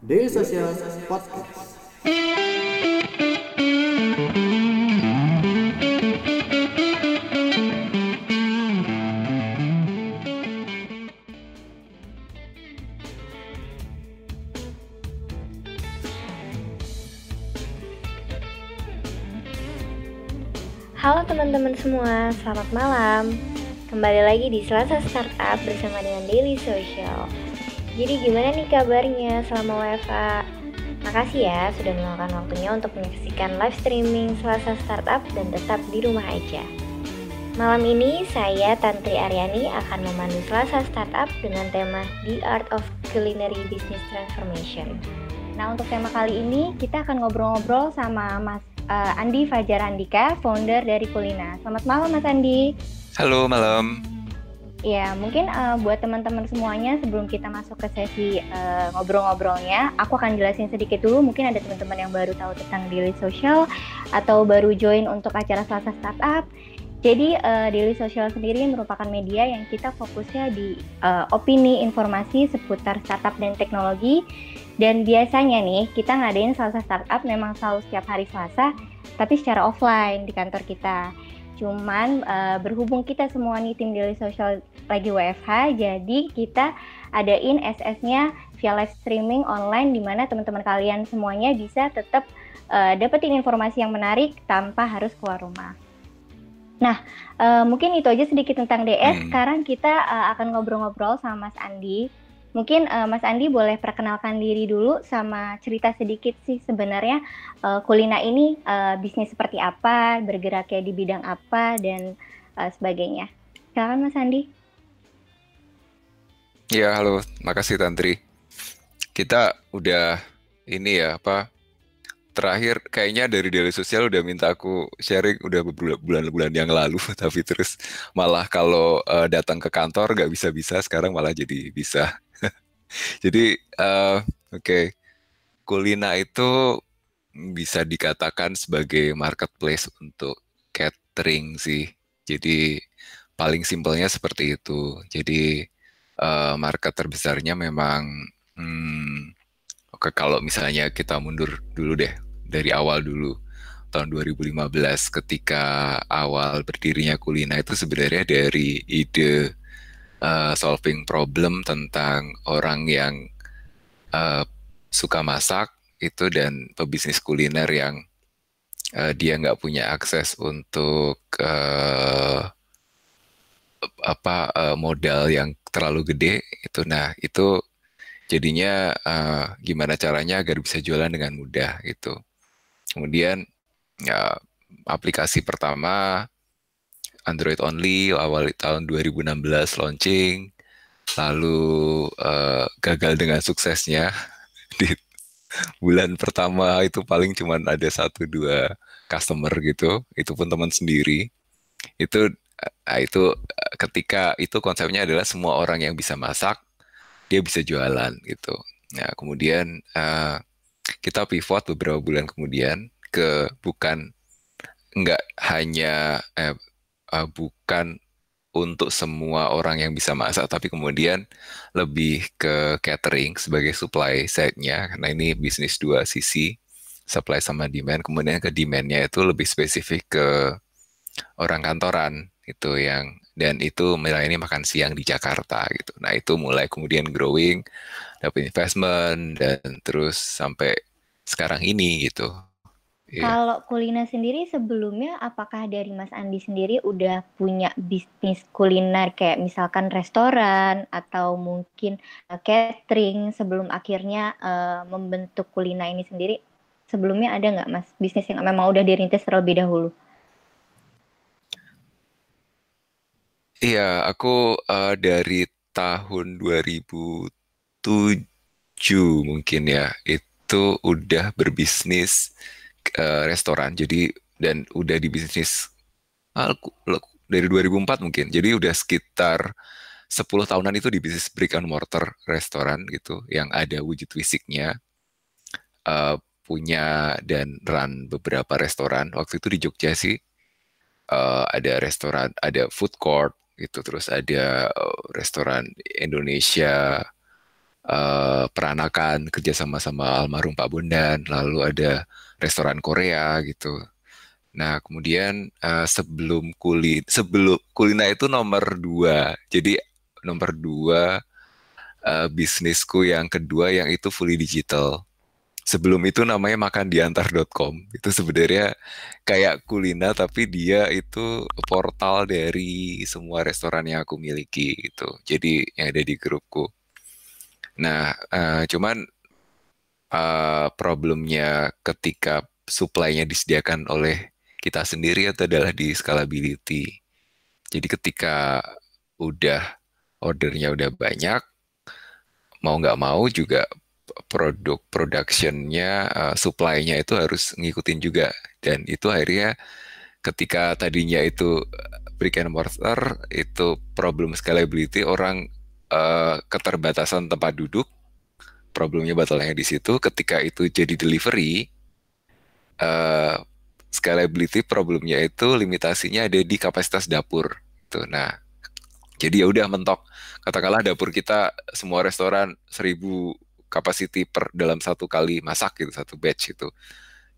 Daily Social Podcast. Halo teman-teman semua, selamat malam. Kembali lagi di Selasa Startup bersama dengan Daily Social. Jadi gimana nih kabarnya selama WFA? Makasih ya sudah meluangkan waktunya untuk menyaksikan live streaming Selasa Startup dan tetap di rumah aja. Malam ini saya Tantri Aryani akan memandu Selasa Startup dengan tema The Art of Culinary Business Transformation. Nah untuk tema kali ini kita akan ngobrol-ngobrol sama Mas uh, Andi Fajar Andika, founder dari Kulina. Selamat malam Mas Andi. Halo malam. Ya, mungkin uh, buat teman-teman semuanya sebelum kita masuk ke sesi uh, ngobrol-ngobrolnya, aku akan jelasin sedikit dulu. Mungkin ada teman-teman yang baru tahu tentang Daily Social atau baru join untuk acara Selasa Startup. Jadi uh, Daily Social sendiri merupakan media yang kita fokusnya di uh, opini, informasi seputar startup dan teknologi. Dan biasanya nih kita ngadain Selasa Startup memang selalu setiap hari Selasa, tapi secara offline di kantor kita. Cuman uh, berhubung kita semua nih tim Daily Social lagi WFH, jadi kita adain SS-nya via live streaming online di mana teman-teman kalian semuanya bisa tetap uh, dapetin informasi yang menarik tanpa harus keluar rumah. Nah, uh, mungkin itu aja sedikit tentang DS. Hmm. Sekarang kita uh, akan ngobrol-ngobrol sama Mas Andi Mungkin uh, Mas Andi boleh perkenalkan diri dulu sama cerita sedikit sih sebenarnya uh, Kulina ini uh, bisnis seperti apa, bergeraknya di bidang apa dan uh, sebagainya. Silakan Mas Andi. Ya, halo. Makasih Tantri. Kita udah ini ya, apa terakhir kayaknya dari daily sosial udah minta aku sharing udah bulan-bulan yang lalu tapi terus malah kalau uh, datang ke kantor nggak bisa-bisa sekarang malah jadi bisa jadi uh, oke, okay. Kulina itu bisa dikatakan sebagai marketplace untuk catering sih. Jadi paling simpelnya seperti itu. Jadi uh, market terbesarnya memang, hmm, oke okay, kalau misalnya kita mundur dulu deh dari awal dulu tahun 2015 ketika awal berdirinya Kulina itu sebenarnya dari ide uh, solving problem tentang orang yang uh, suka masak itu dan pebisnis kuliner yang uh, dia nggak punya akses untuk uh, apa uh, modal yang terlalu gede itu. Nah itu jadinya uh, gimana caranya agar bisa jualan dengan mudah gitu. Kemudian ya aplikasi pertama Android only awal tahun 2016 launching, lalu uh, gagal dengan suksesnya. Di bulan pertama itu paling cuma ada satu dua customer gitu, itu pun teman sendiri. Itu itu ketika itu konsepnya adalah semua orang yang bisa masak dia bisa jualan gitu. Nah kemudian uh, kita pivot beberapa bulan kemudian ke bukan nggak hanya eh, uh, bukan untuk semua orang yang bisa masak, tapi kemudian lebih ke catering sebagai supply side-nya, karena ini bisnis dua sisi, supply sama demand. Kemudian ke demand-nya itu lebih spesifik ke orang kantoran, itu yang dan itu melayani makan siang di Jakarta gitu. Nah itu mulai kemudian growing, dapat investment dan terus sampai sekarang ini gitu. Iya. Kalau kuliner sendiri sebelumnya apakah dari Mas Andi sendiri udah punya bisnis kuliner kayak misalkan restoran atau mungkin uh, catering sebelum akhirnya uh, membentuk kuliner ini sendiri? Sebelumnya ada nggak Mas bisnis yang memang udah dirintis terlebih dahulu? Iya, aku uh, dari tahun 2007 mungkin ya, itu udah berbisnis uh, restoran. Jadi dan udah di bisnis uh, dari 2004 mungkin. Jadi udah sekitar 10 tahunan itu di bisnis brick and mortar restoran gitu yang ada wujud fisiknya uh, punya dan run beberapa restoran. Waktu itu di Jogja sih uh, ada restoran ada food court gitu. Terus ada uh, restoran Indonesia uh, peranakan kerja sama almarhum Pak Bondan, lalu ada restoran Korea gitu. Nah kemudian uh, sebelum kulin sebelum kulina itu nomor dua, jadi nomor dua uh, bisnisku yang kedua yang itu fully digital sebelum itu namanya makandiantar.com. Itu sebenarnya kayak kulina tapi dia itu portal dari semua restoran yang aku miliki gitu. Jadi yang ada di grupku. Nah, uh, cuman uh, problemnya ketika supply-nya disediakan oleh kita sendiri itu adalah di scalability. Jadi ketika udah ordernya udah banyak, mau nggak mau juga produk productionnya uh, supply-nya itu harus ngikutin juga. Dan itu akhirnya ketika tadinya itu brick and mortar itu problem scalability orang uh, keterbatasan tempat duduk problemnya batalnya di situ. Ketika itu jadi delivery uh, scalability problemnya itu limitasinya ada di kapasitas dapur. Tuh nah jadi ya udah mentok. Katakanlah dapur kita semua restoran seribu capacity per dalam satu kali masak gitu satu batch itu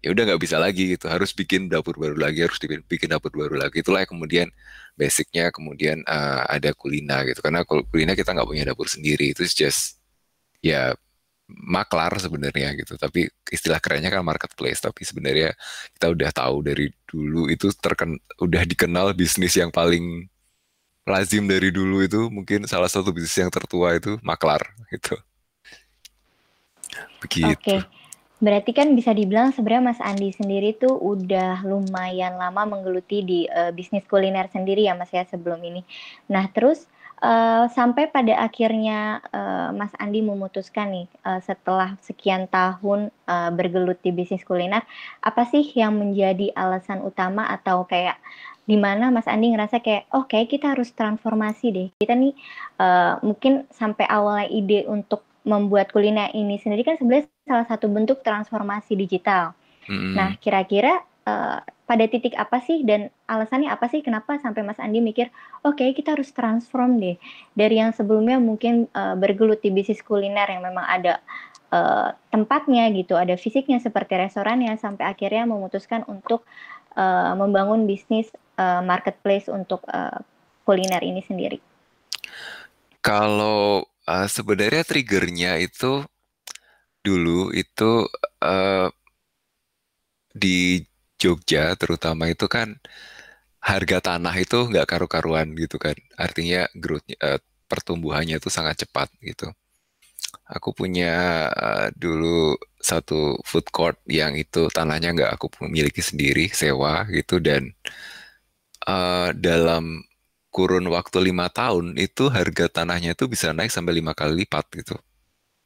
ya udah nggak bisa lagi gitu harus bikin dapur baru lagi harus bikin, dapur baru lagi. Itulah kemudian basicnya kemudian uh, ada kulina gitu. Karena kulina kita nggak punya dapur sendiri itu just ya maklar sebenarnya gitu. Tapi istilah kerennya kan marketplace tapi sebenarnya kita udah tahu dari dulu itu terken udah dikenal bisnis yang paling lazim dari dulu itu mungkin salah satu bisnis yang tertua itu maklar gitu Begitu. Oke. Berarti kan bisa dibilang sebenarnya Mas Andi sendiri tuh udah lumayan lama menggeluti di uh, bisnis kuliner sendiri ya Mas ya sebelum ini. Nah terus uh, sampai pada akhirnya uh, Mas Andi memutuskan nih uh, setelah sekian tahun uh, bergelut di bisnis kuliner, apa sih yang menjadi alasan utama atau kayak di mana Mas Andi ngerasa kayak oh kita harus transformasi deh kita nih uh, mungkin sampai awalnya ide untuk membuat kuliner ini sendiri kan sebenarnya salah satu bentuk transformasi digital. Mm-hmm. Nah, kira-kira uh, pada titik apa sih dan alasannya apa sih kenapa sampai Mas Andi mikir, oke okay, kita harus transform deh dari yang sebelumnya mungkin uh, bergelut di bisnis kuliner yang memang ada uh, tempatnya gitu, ada fisiknya seperti restoran yang sampai akhirnya memutuskan untuk uh, membangun bisnis uh, marketplace untuk uh, kuliner ini sendiri. Kalau Uh, sebenarnya triggernya itu dulu itu uh, di Jogja terutama itu kan harga tanah itu nggak karu-karuan gitu kan. Artinya growth uh, pertumbuhannya itu sangat cepat gitu. Aku punya uh, dulu satu food court yang itu tanahnya nggak aku miliki sendiri, sewa gitu dan uh, dalam kurun waktu lima tahun itu harga tanahnya itu bisa naik sampai lima kali lipat gitu.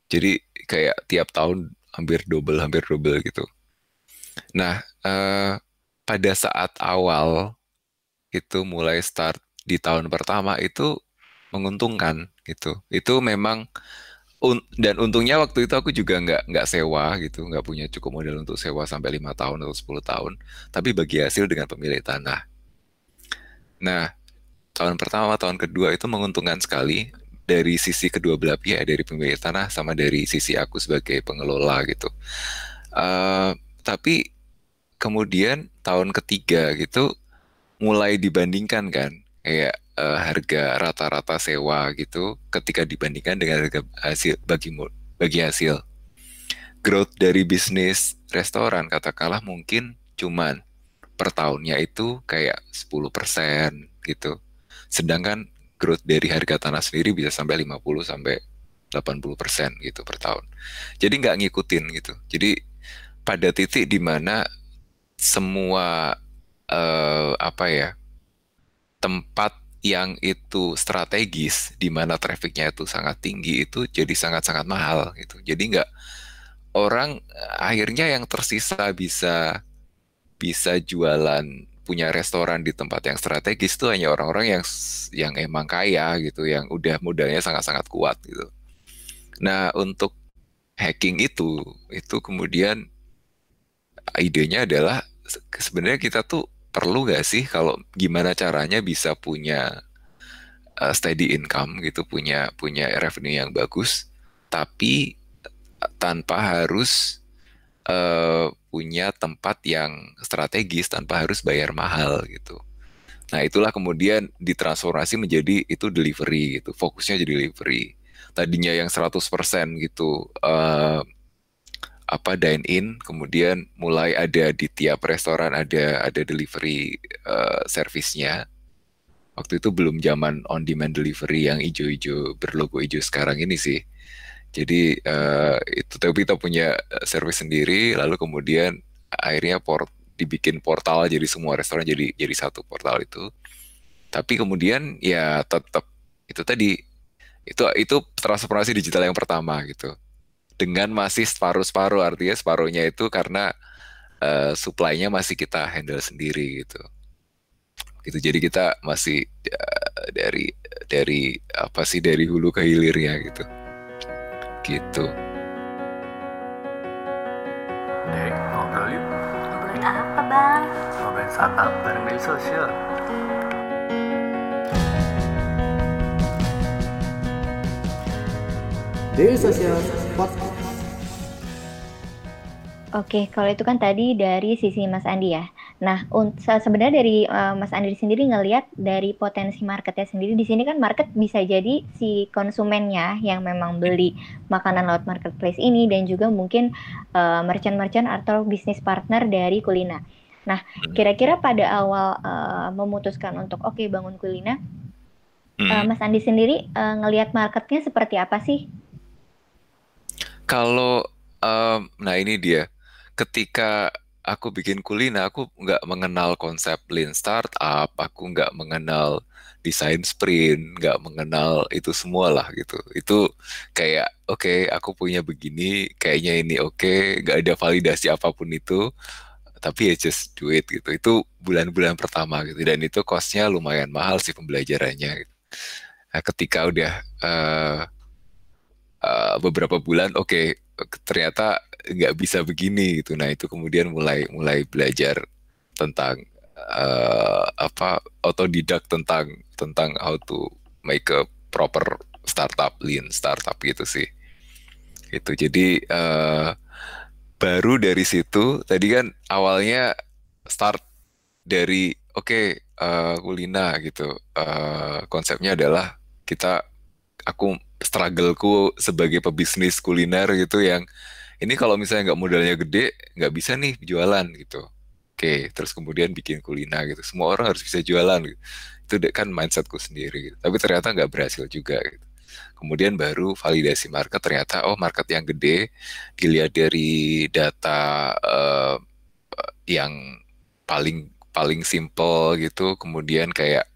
Jadi kayak tiap tahun hampir double, hampir double gitu. Nah, eh, pada saat awal itu mulai start di tahun pertama itu menguntungkan gitu. Itu memang un dan untungnya waktu itu aku juga nggak nggak sewa gitu, nggak punya cukup modal untuk sewa sampai lima tahun atau 10 tahun, tapi bagi hasil dengan pemilik tanah. Nah, tahun pertama tahun kedua itu menguntungkan sekali dari sisi kedua belah pihak dari pemilik tanah sama dari sisi aku sebagai pengelola gitu. Uh, tapi kemudian tahun ketiga gitu mulai dibandingkan kan kayak uh, harga rata-rata sewa gitu ketika dibandingkan dengan harga hasil bagi bagi hasil growth dari bisnis restoran katakanlah mungkin cuman per tahunnya itu kayak 10% gitu Sedangkan growth dari harga tanah sendiri bisa sampai 50 sampai 80 persen gitu per tahun. Jadi nggak ngikutin gitu. Jadi pada titik di mana semua uh, apa ya tempat yang itu strategis di mana trafficnya itu sangat tinggi itu jadi sangat-sangat mahal gitu. Jadi nggak orang akhirnya yang tersisa bisa bisa jualan punya restoran di tempat yang strategis itu hanya orang-orang yang yang emang kaya gitu, yang udah modalnya sangat-sangat kuat gitu. Nah, untuk hacking itu itu kemudian idenya adalah sebenarnya kita tuh perlu gak sih kalau gimana caranya bisa punya uh, steady income gitu, punya punya revenue yang bagus tapi tanpa harus uh, punya tempat yang strategis tanpa harus bayar mahal gitu. Nah, itulah kemudian ditransformasi menjadi itu delivery gitu. Fokusnya jadi delivery. Tadinya yang 100% gitu uh, apa dine in, kemudian mulai ada di tiap restoran ada ada delivery uh, service-nya. Waktu itu belum zaman on demand delivery yang hijau-hijau berlogo hijau sekarang ini sih. Jadi uh, itu tapi kita punya service sendiri, lalu kemudian akhirnya port dibikin portal jadi semua restoran jadi jadi satu portal itu. Tapi kemudian ya tetap itu tadi itu itu transformasi digital yang pertama gitu. Dengan masih separuh-separuh artinya separuhnya itu karena uh, supply-nya masih kita handle sendiri gitu. Itu jadi kita masih uh, dari dari apa sih dari hulu ke hilirnya gitu. Gitu. Dek, ngobrol yuk. Ngobrolin apa bang? Ngobrolin startup bareng media sosial. Daily Social Podcast. Oke, kalau itu kan tadi dari sisi Mas Andi ya. Nah, sebenarnya dari uh, Mas Andi sendiri ngelihat dari potensi marketnya sendiri di sini kan market bisa jadi si konsumennya yang memang beli makanan lewat marketplace ini dan juga mungkin uh, merchant-merchant atau bisnis partner dari Kulina. Nah, hmm. kira-kira pada awal uh, memutuskan untuk oke okay, bangun Kulina, hmm. uh, Mas Andi sendiri uh, ngelihat marketnya seperti apa sih? Kalau, um, nah ini dia, ketika aku bikin kulina, aku nggak mengenal konsep lean startup, aku nggak mengenal desain sprint, nggak mengenal itu semua lah gitu. Itu kayak oke, okay, aku punya begini, kayaknya ini oke, okay, nggak ada validasi apa pun itu, tapi ya just do it gitu. Itu bulan-bulan pertama gitu, dan itu costnya lumayan mahal sih pembelajarannya. Nah, ketika udah uh, uh, beberapa bulan, oke, okay, ternyata nggak bisa begini gitu. Nah itu kemudian mulai mulai belajar tentang uh, apa otodidak tentang tentang how to make a proper startup lean startup gitu sih. Itu jadi uh, baru dari situ tadi kan awalnya start dari oke okay, uh, kulina gitu uh, konsepnya adalah kita aku struggleku sebagai pebisnis kuliner gitu yang ini kalau misalnya nggak modalnya gede nggak bisa nih jualan gitu. Oke terus kemudian bikin kulina gitu. Semua orang harus bisa jualan gitu. Itu kan mindsetku sendiri gitu. tapi ternyata nggak berhasil juga gitu. Kemudian baru validasi market ternyata oh market yang gede dilihat dari data uh, yang paling paling simple gitu. Kemudian kayak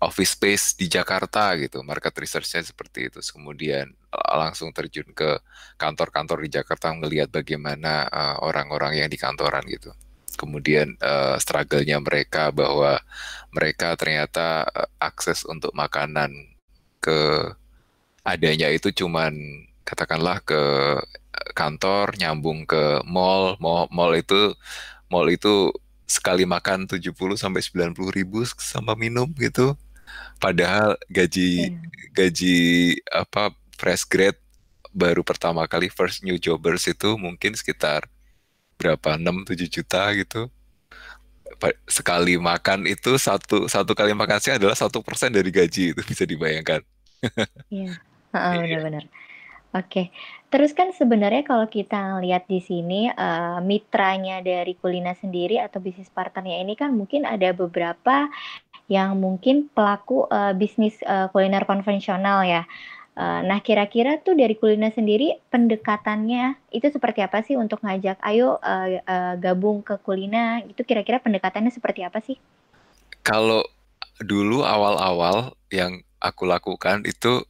office space di Jakarta gitu, market research-nya seperti itu. Kemudian langsung terjun ke kantor-kantor di Jakarta melihat bagaimana uh, orang-orang yang di kantoran gitu. Kemudian uh, struggle-nya mereka bahwa mereka ternyata uh, akses untuk makanan ke adanya itu cuman katakanlah ke kantor nyambung ke mall, mall mall itu mall itu sekali makan 70 sampai 90 ribu sama minum gitu Padahal gaji yeah. gaji apa fresh grade baru pertama kali first new jobbers itu mungkin sekitar berapa 6 7 juta gitu. Sekali makan itu satu satu kali makan sih adalah satu persen dari gaji itu bisa dibayangkan. Iya, yeah. benar-benar. Oke, terus kan sebenarnya kalau kita lihat di sini uh, mitranya dari Kulina sendiri atau bisnis partnernya ini kan mungkin ada beberapa yang mungkin pelaku uh, bisnis uh, kuliner konvensional ya. Uh, nah, kira-kira tuh dari kuliner sendiri pendekatannya itu seperti apa sih untuk ngajak ayo uh, uh, gabung ke kuliner? Itu kira-kira pendekatannya seperti apa sih? Kalau dulu awal-awal yang aku lakukan itu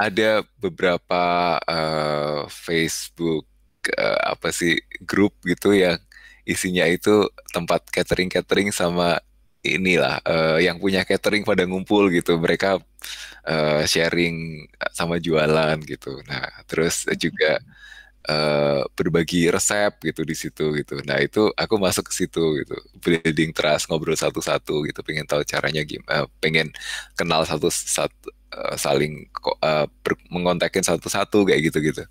ada beberapa uh, Facebook uh, apa sih grup gitu yang isinya itu tempat catering catering sama inilah uh, yang punya catering pada ngumpul gitu. Mereka uh, sharing sama jualan gitu. Nah terus juga uh, berbagi resep gitu di situ gitu. Nah itu aku masuk ke situ gitu. Building trust ngobrol satu-satu gitu. Pengen tahu caranya gimana pengen kenal satu satu eh, saling eh, ber- mengontakin satu-satu kayak gitu-gitu.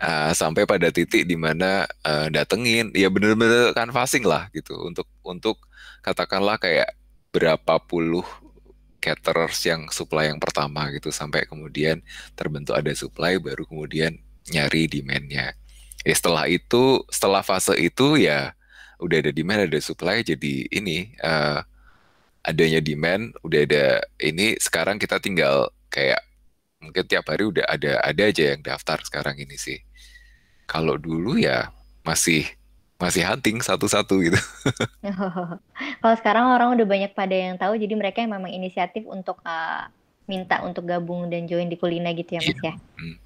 Ah, sampai pada titik di mana eh, datengin, ya bener-bener canvassing lah gitu. Untuk untuk katakanlah kayak berapa puluh caterers yang supply yang pertama gitu sampai kemudian terbentuk ada supply baru kemudian nyari demand-nya. Ya setelah itu, setelah fase itu ya udah ada demand ada supply jadi ini eh, adanya demand udah ada ini sekarang kita tinggal kayak mungkin tiap hari udah ada ada aja yang daftar sekarang ini sih. Kalau dulu ya masih masih hunting satu-satu gitu. Kalau sekarang orang udah banyak pada yang tahu, jadi mereka yang memang inisiatif untuk uh, minta untuk gabung dan join di Kulina gitu ya, Mas ya. Hmm.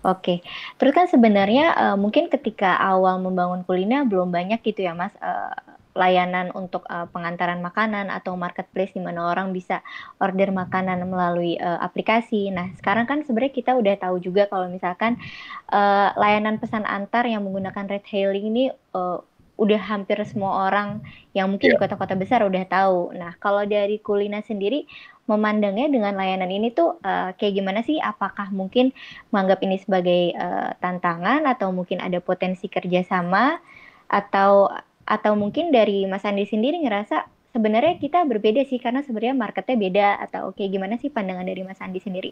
Oke, terus kan sebenarnya uh, mungkin ketika awal membangun Kulina belum banyak gitu ya, Mas, uh, layanan untuk uh, pengantaran makanan atau marketplace di mana orang bisa order makanan melalui uh, aplikasi. Nah, sekarang kan sebenarnya kita udah tahu juga kalau misalkan uh, layanan pesan antar yang menggunakan ride hailing ini uh, udah hampir semua orang yang mungkin di kota-kota besar udah tahu. Nah, kalau dari Kulina sendiri memandangnya dengan layanan ini tuh uh, kayak gimana sih? Apakah mungkin menganggap ini sebagai uh, tantangan atau mungkin ada potensi kerjasama atau atau mungkin dari Mas Andi sendiri ngerasa sebenarnya kita berbeda sih karena sebenarnya marketnya beda atau kayak gimana sih pandangan dari Mas Andi sendiri?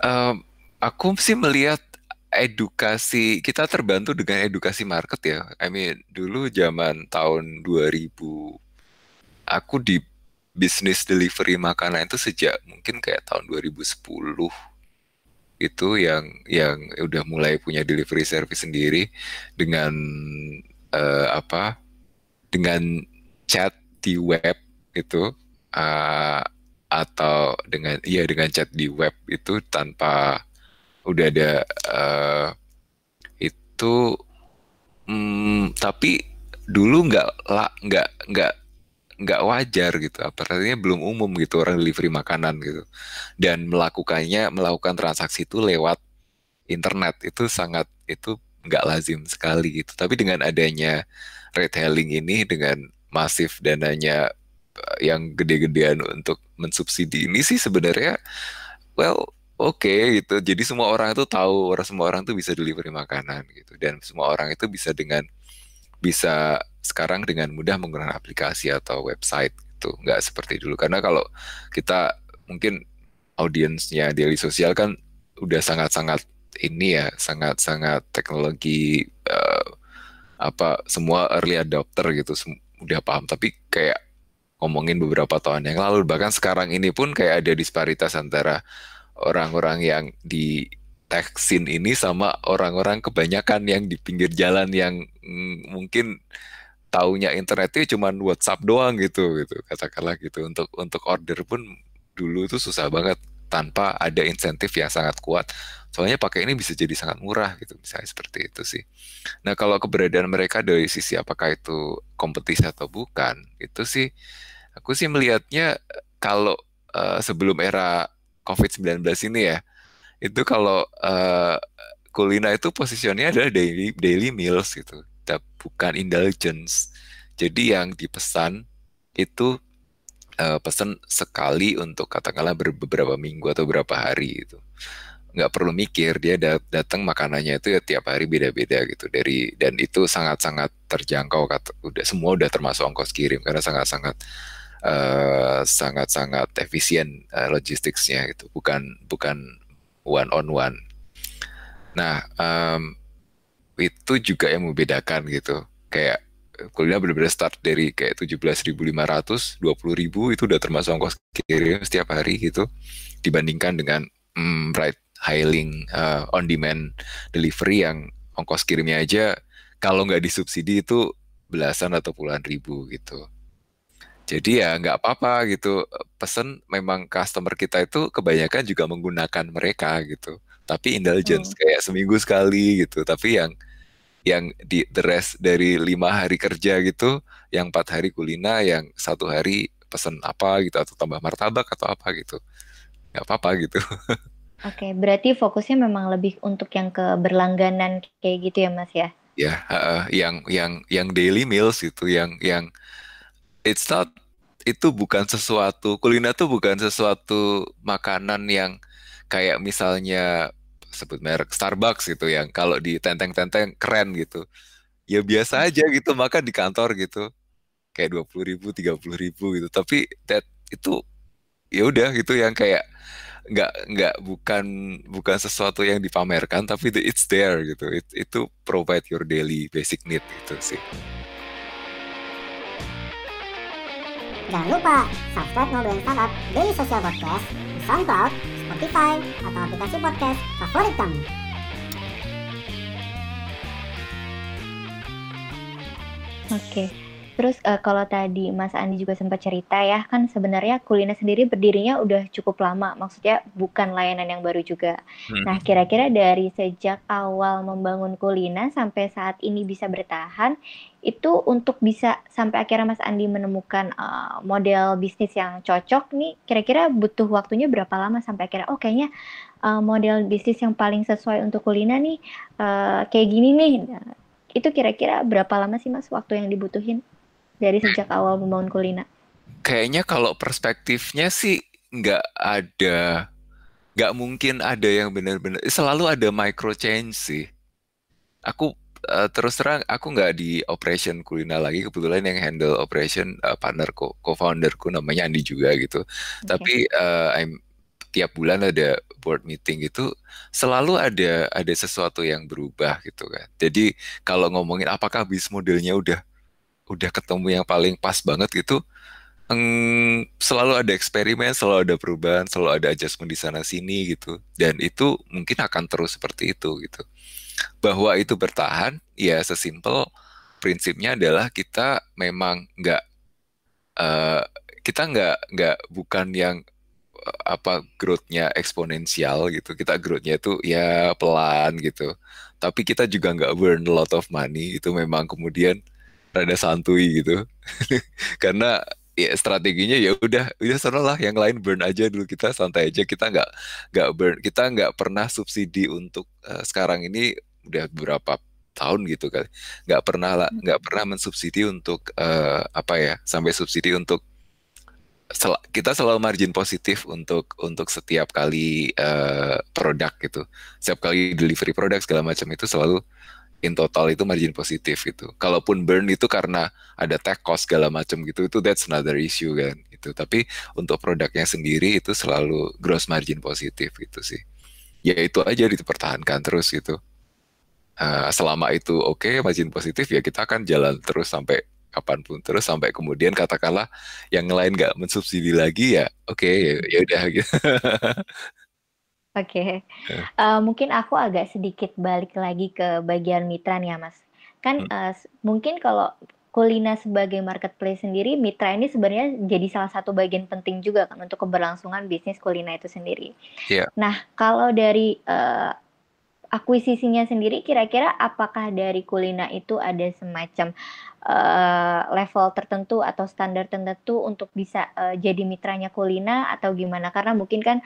Em, aku sih melihat edukasi kita terbantu dengan edukasi market ya. I mean dulu zaman tahun 2000 aku di bisnis delivery makanan itu sejak mungkin kayak tahun 2010 itu yang yang udah mulai punya delivery service sendiri dengan eh, apa dengan chat di web itu eh, atau dengan iya dengan chat di web itu tanpa udah ada eh, itu mm, tapi dulu nggak nggak nggak nggak wajar gitu. Artinya belum umum gitu orang delivery makanan gitu. Dan melakukannya melakukan transaksi itu lewat internet. Itu sangat itu nggak lazim sekali gitu. Tapi dengan adanya retailing ini dengan masif dananya eh, yang gede-gedean untuk mensubsidi ini sih sebenarnya well oke gitu. Jadi semua orang itu tahu orang semua orang itu bisa delivery makanan gitu. Dan semua orang itu bisa dengan bisa sekarang dengan mudah menggunakan aplikasi atau website gitu. Nggak seperti dulu. Karena kalau kita mungkin audiensnya daily sosial kan udah sangat-sangat ini ya sangat-sangat teknologi apa semua early adopter gitu udah paham. Tapi kayak ngomongin beberapa tahun yang lalu bahkan sekarang ini pun kayak ada disparitas antara orang-orang yang di scene ini sama orang-orang kebanyakan yang di pinggir jalan yang mm, mungkin taunya internet itu cuman WhatsApp doang gitu gitu. Katakanlah gitu. Untuk untuk order pun dulu itu susah banget. Tanpa ada insentif yang sangat kuat soalnya pakai ini bisa jadi sangat murah gitu misalnya seperti itu sih. Nah kalau keberadaan mereka dari sisi apakah itu kompetisi atau bukan itu sih aku sih melihatnya kalau eh, sebelum era COVID-19 ini ya itu kalau eh, kulina itu posisinya adalah daily daily meals gitu bukan indulgence. Jadi yang dipesan itu eh, pesan sekali untuk katakanlah ber- beberapa minggu atau beberapa hari gitu nggak perlu mikir dia dat- datang makanannya itu ya tiap hari beda-beda gitu. Dari dan itu sangat-sangat terjangkau kata udah semua udah termasuk ongkos kirim karena sangat-sangat eh, sangat-sangat efisien eh, logisticsnya gitu. Bukan bukan one on one. Nah em, itu juga yang membedakan gitu. Kayak kuliah benar-benar start dari kayak 17.500 20.000 itu udah termasuk ongkos kirim setiap hari gitu. Dibandingkan dengan mm, ride hailing uh, on demand delivery yang ongkos kirimnya aja kalau nggak disubsidi itu belasan atau puluhan ribu gitu. Jadi ya nggak apa-apa gitu. Pesen memang customer kita itu kebanyakan juga menggunakan mereka gitu. Tapi indulgence kayak seminggu sekali gitu. Tapi yang yang di the rest dari lima hari kerja gitu yang empat hari kulina yang satu hari pesen apa gitu atau tambah martabak atau apa gitu. Nggak apa-apa gitu Oke, berarti fokusnya memang lebih untuk yang ke berlangganan kayak gitu ya, Mas ya? ya eh, yang yang yang daily meals gitu yang yang it's not itu bukan sesuatu kuliner tuh bukan sesuatu makanan yang kayak misalnya sebut merek Starbucks gitu yang kalau di tenteng-tenteng keren gitu. Ya biasa aja gitu makan di kantor gitu. Kayak dua puluh ribu tiga puluh ribu gitu tapi that itu ya udah gitu yang kayak nggak nggak bukan bukan sesuatu yang dipamerkan tapi itu- it's there gitu It- itu provide your daily basic need gitu sih Jangan lupa subscribe Ngobrolin Startup Daily Social Podcast di SoundCloud, Spotify, atau aplikasi podcast favorit kamu. Oke. Terus eh, kalau tadi Mas Andi juga sempat cerita ya, kan sebenarnya Kulina sendiri berdirinya udah cukup lama, maksudnya bukan layanan yang baru juga. Hmm. Nah, kira-kira dari sejak awal membangun Kulina sampai saat ini bisa bertahan, itu untuk bisa sampai akhirnya Mas Andi menemukan eh, model bisnis yang cocok nih, kira-kira butuh waktunya berapa lama sampai akhirnya, oh kayaknya eh, model bisnis yang paling sesuai untuk Kulina nih eh, kayak gini nih. Nah, itu kira-kira berapa lama sih Mas waktu yang dibutuhin dari sejak awal membangun Kulina? kayaknya kalau perspektifnya sih nggak ada nggak mungkin ada yang benar-benar selalu ada micro change sih. Aku eh, terus terang aku nggak di operation kulina lagi. Kebetulan yang handle operation eh, partner co- co-founderku namanya Andi juga gitu. Tapi eh, I'm- tiap bulan ada board meeting itu selalu ada ada sesuatu yang berubah gitu kan. Jadi kalau ngomongin apakah bisnis modelnya udah udah ketemu yang paling pas banget gitu Eng, selalu ada eksperimen, selalu ada perubahan, selalu ada adjustment di sana sini gitu. Dan itu mungkin akan terus seperti itu gitu. Bahwa itu bertahan, ya sesimpel prinsipnya adalah kita memang nggak eh, kita nggak nggak bukan yang eh, apa growth-nya eksponensial gitu. Kita growth-nya itu ya pelan gitu. Tapi kita juga nggak burn a lot of money. Itu memang kemudian rada santuy gitu. Karena ya strateginya ya udah udah sana lah. Yang lain burn aja dulu kita santai aja. Kita nggak nggak burn kita nggak pernah subsidi untuk eh, sekarang ini udah beberapa tahun gitu kali. Nggak pernah lah nggak pernah mensubsidi untuk eh, apa ya sampai subsidi untuk sel- kita selalu margin positif untuk untuk setiap kali eh, produk gitu. Setiap kali delivery produk segala macam itu selalu in total itu margin positif gitu. Kalaupun burn itu karena ada tech cost segala macam gitu, itu that's another issue kan. Itu. Tapi untuk produknya sendiri itu selalu gross margin positif gitu sih. Ya itu aja dipertahankan terus gitu. Eh, selama itu oke margin positif ya kita akan jalan terus sampai kapan pun terus sampai kemudian katakanlah yang lain nggak mensubsidi lagi ya oke ya ya udah gitu. Oke, Eh, mungkin aku agak sedikit balik lagi ke bagian mitra nih ya Mas. Kan Hmm. s- mungkin kalau Kulina sebagai marketplace sendiri, mitra ini sebenarnya jadi salah satu bagian penting juga kan untuk keberlangsungan bisnis Kulina itu sendiri. Iya. Nah, kalau dari eh, akuisisinya sendiri, kira-kira apakah dari Kulina itu ada semacam eh, level tertentu atau standar tertentu untuk bisa eh, jadi mitranya Kulina atau gimana? Karena mungkin kan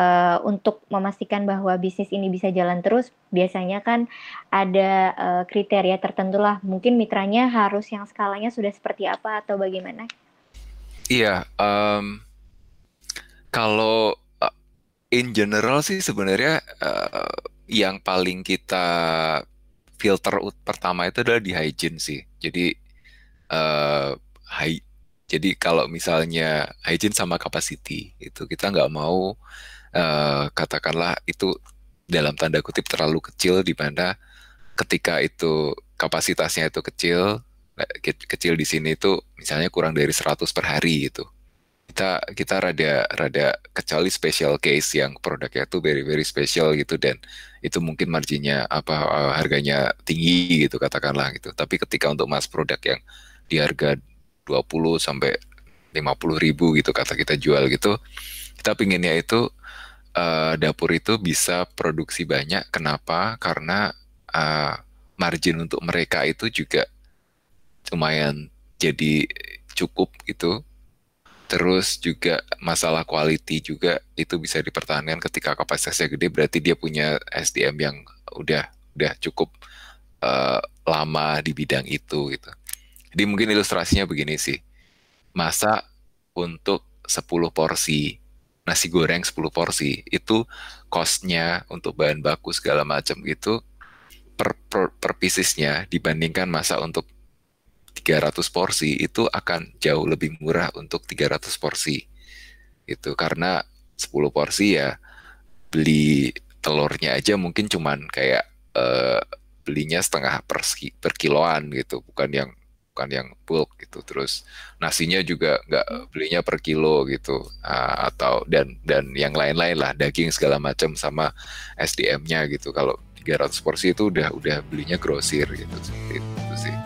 eh, untuk memastikan bahwa bisnis ini bisa jalan terus, biasanya kan ada eh, kriteria tertentu lah. Mungkin mitranya harus yang skalanya sudah seperti apa atau bagaimana? Iya, em, kalau uh, in general sih sebenarnya uh, yang paling kita filter pertama itu adalah di hygiene sih. Jadi eh hy- jadi kalau misalnya hygiene sama capacity itu kita nggak mau eh, katakanlah itu dalam tanda kutip terlalu kecil di mana ketika itu kapasitasnya itu kecil eh, ke- kecil di sini itu misalnya kurang dari 100 per hari gitu kita kita rada rada kecuali special case yang produknya tuh very very special gitu dan itu mungkin marginnya apa eh, harganya tinggi gitu katakanlah gitu. Tapi ketika untuk mass produk yang di harga 20 sampai 50 ribu gitu kata kita jual gitu kita pinginnya itu eh, dapur itu bisa produksi banyak. Kenapa? Karena eh, margin untuk mereka itu juga lumayan jadi cukup gitu Terus juga masalah quality juga itu bisa dipertahankan ketika kapasitasnya gede berarti dia punya SDM yang udah udah cukup eh, lama di bidang itu gitu. Jadi mungkin ilustrasinya begini sih. Masa untuk 10 porsi nasi goreng 10 porsi itu costnya untuk bahan baku segala macam gitu per, per, per piecesnya dibandingkan masak untuk 300 porsi itu akan jauh lebih murah untuk 300 porsi. Itu karena 10 porsi ya beli telurnya aja mungkin cuman kayak eh, belinya setengah per, per kiloan gitu bukan yang bukan yang bulk gitu. Terus nasinya juga nggak belinya per kilo gitu Ah, atau dan dan yang lain-lain lah daging segala macam sama SDM-nya gitu. Kalau 300 porsi itu udah udah belinya grosir gitu seperti itu sih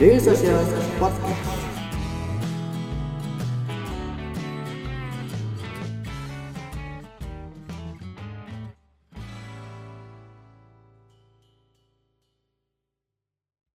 Daily Social Podcast.